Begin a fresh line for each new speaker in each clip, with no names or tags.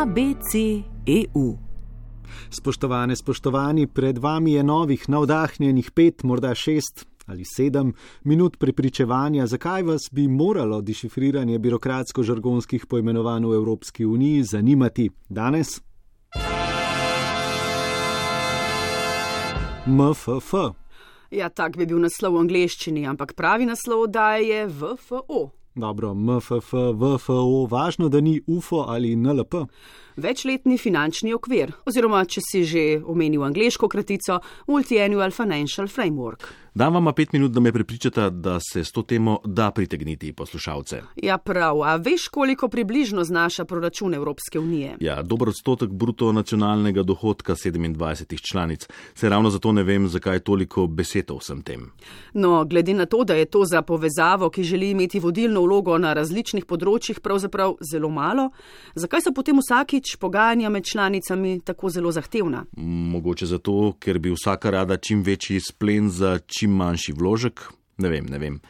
ABC.eu.
Spoštovane, spoštovani, pred vami je novih, navdahnjenih pet, morda šest ali sedem minut prepričevanja, zakaj vas bi moralo dešifriranje birokratsko-žargonskih poimenovanj v Evropski uniji zanimati danes. MFF.
Ja, tak bi bil naslov v angleščini, ampak pravi naslov daje je VFO.
Dobro, MFF, VFO, važno, da ni UFO ali NLP.
Večletni finančni okvir, oziroma če si že omenil angliško kratico, Multi-Annual Financial Framework.
Dam vam pet minut, da me prepričate, da se s to temo da pritegniti poslušalce.
Ja, prav, a veš, koliko približno znaša proračun Evropske unije?
Ja, dober odstotek bruto nacionalnega dohodka 27 članic. Se ravno zato ne vem, zakaj je toliko besed o vsem tem.
No, glede na to, da je to za povezavo, ki želi imeti vodilno vlogo na različnih področjih, pravzaprav zelo malo, zakaj so potem vsakič pogajanja med članicami tako zelo zahtevna?
Mogoče zato, ker bi vsaka rada čim večji splen za čim manjši vložek? Ne vem, ne vem.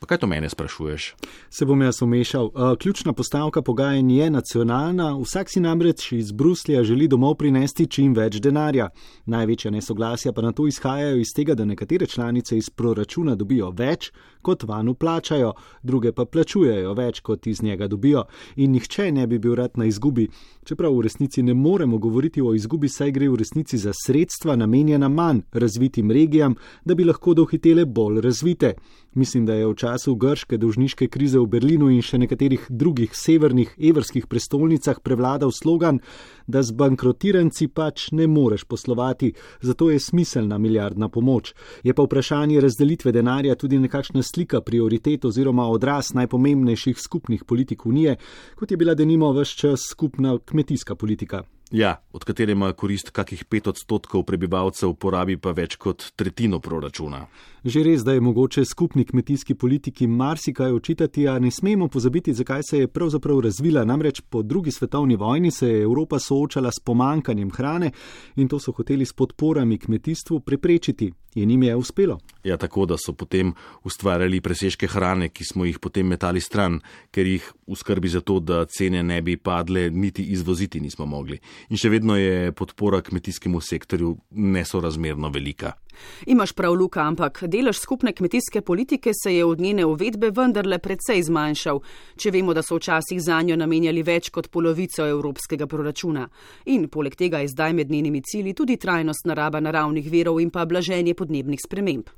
Pa kaj to mene sprašuješ?
Se bom jaz umešal. Uh, ključna postavka pogajanj je nacionalna, vsak si namreč iz Bruslja želi domov prinesti čim več denarja. Največja nesoglasja pa na to izhajajo iz tega, da nekatere članice iz proračuna dobijo več, kot vanu plačajo, druge pa plačujejo več, kot iz njega dobijo. In nihče ne bi bil rad na izgubi. Čeprav v resnici ne moremo govoriti o izgubi, saj gre v resnici za sredstva namenjena manj razvitim regijam, da bi lahko dohitele bolj razvite. Mislim, da je v času grške dolžniške krize v Berlinu in še nekaterih drugih severnih evrskih prestolnicah prevladal slogan, da z bankrotiranci pač ne moreš poslovati, zato je smiselna milijardna pomoč. Je pa vprašanje razdelitve denarja tudi nekakšna slika prioritet oziroma odraz najpomembnejših skupnih politik Unije, kot je bila denimo vse čas skupna kmetijska politika.
Ja, od katere ima korist kakih pet odstotkov prebivalcev, porabi pa več kot tretjino proračuna.
Že res, da je mogoče skupni kmetijski politiki marsikaj očitati, a ne smemo pozabiti, zakaj se je pravzaprav razvila. Namreč po drugi svetovni vojni se je Evropa soočala s pomankanjem hrane in to so hoteli s podporami kmetijstvu preprečiti. In jim je uspelo.
Ja, tako da so potem ustvarjali presežke hrane, ki smo jih potem metali stran, ker jih v skrbi za to, da cene ne bi padle, niti izvoziti nismo mogli. In še vedno je podpora kmetijskemu sektorju nesorazmerno velika.
Imaš prav, Luka, ampak delež skupne kmetijske politike se je od njene uvedbe vendarle precej zmanjšal, če vemo, da so včasih za njo namenjali več kot polovico evropskega proračuna. In poleg tega je zdaj med njenimi cilji tudi trajnost naraba naravnih verov in pa blaženje podnebnih sprememb.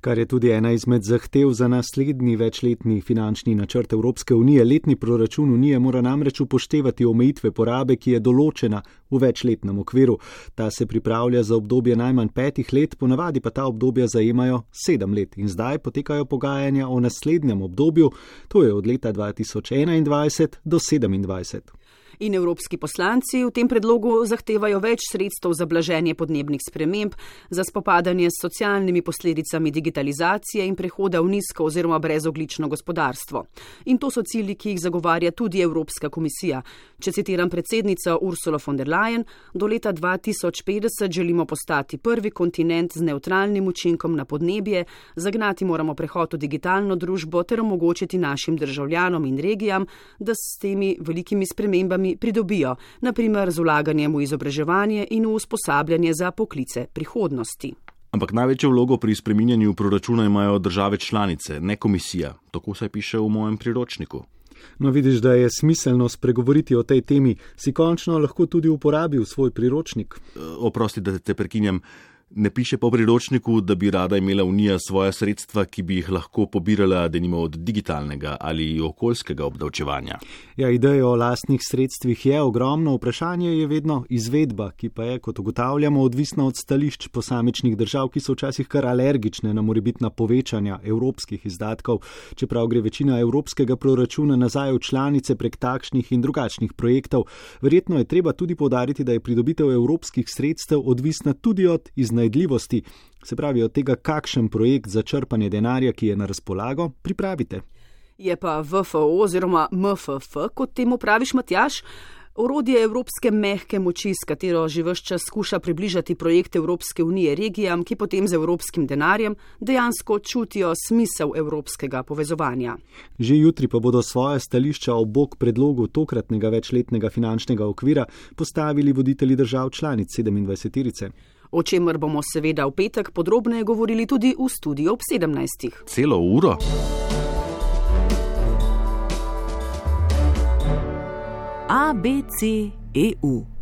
Kar je tudi ena izmed zahtev za naslednji večletni finančni načrt Evropske unije. Letni proračun unije mora namreč upoštevati omejitve porabe, ki je določena v večletnem okviru. Ta se pripravlja za obdobje najmanj petih let, ponavadi pa ta obdobja zajemajo sedem let in zdaj potekajo pogajanja o naslednjem obdobju, to je od leta 2021 do 2027
in evropski poslanci v tem predlogu zahtevajo več sredstev za blaženje podnebnih sprememb, za spopadanje s socialnimi posledicami digitalizacije in prehoda v nizko oziroma brezoglično gospodarstvo. In to so cilji, ki jih zagovarja tudi Evropska komisija. Če citiram predsednico Ursula von der Leyen, do leta 2050 želimo postati prvi kontinent z neutralnim učinkom na podnebje, zagnati moramo prehod v digitalno družbo ter omogočiti našim državljanom in regijam, da s temi velikimi spremembami pridobijo, naprimer z vlaganjem v izobraževanje in v usposabljanje za poklice prihodnosti.
Ampak največjo vlogo pri spreminjanju proračuna imajo države članice, ne komisija. Tako se piše v mojem priročniku.
No, vidiš, da je smiselno spregovoriti o tej temi. Si končno lahko tudi uporabil svoj priročnik.
Oprosti, da te prekinjam. Ne piše po priročniku, da bi rada imela Unija svoje sredstva, ki bi jih lahko pobirala, da nima od digitalnega ali okoljskega obdavčevanja.
Ja, ideja o lastnih sredstvih je ogromno, vprašanje je vedno izvedba, ki pa je, kot ugotavljamo, odvisna od stališč posamičnih držav, ki so včasih kar alergične na morebitna povečanja evropskih izdatkov, čeprav gre večina evropskega proračuna nazaj v članice prek takšnih in drugačnih projektov. Verjetno je treba tudi podariti, da je pridobitev evropskih sredstev odvisna tudi od iznajdljivosti iznajdljivosti, se pravi od tega, kakšen projekt za črpanje denarja, ki je na razpolago, pripravite.
Je pa VFO oziroma MFF, kot temu praviš, Matjaš, Orodje evropske mehke moči, s katero že vse čas skuša približati projekt Evropske unije regijam, ki potem z evropskim denarjem dejansko čutijo smisel evropskega povezovanja.
Že jutri pa bodo svoje stališča o bok predlogu tokratnega večletnega finančnega okvira postavili voditelji držav članic 27.
O čemer bomo seveda v petek podrobneje govorili tudi v studiu ob 17.
Celo uro.
ABC EU.